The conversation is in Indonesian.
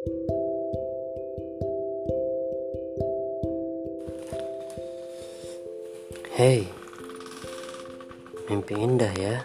Hey, mimpi indah ya.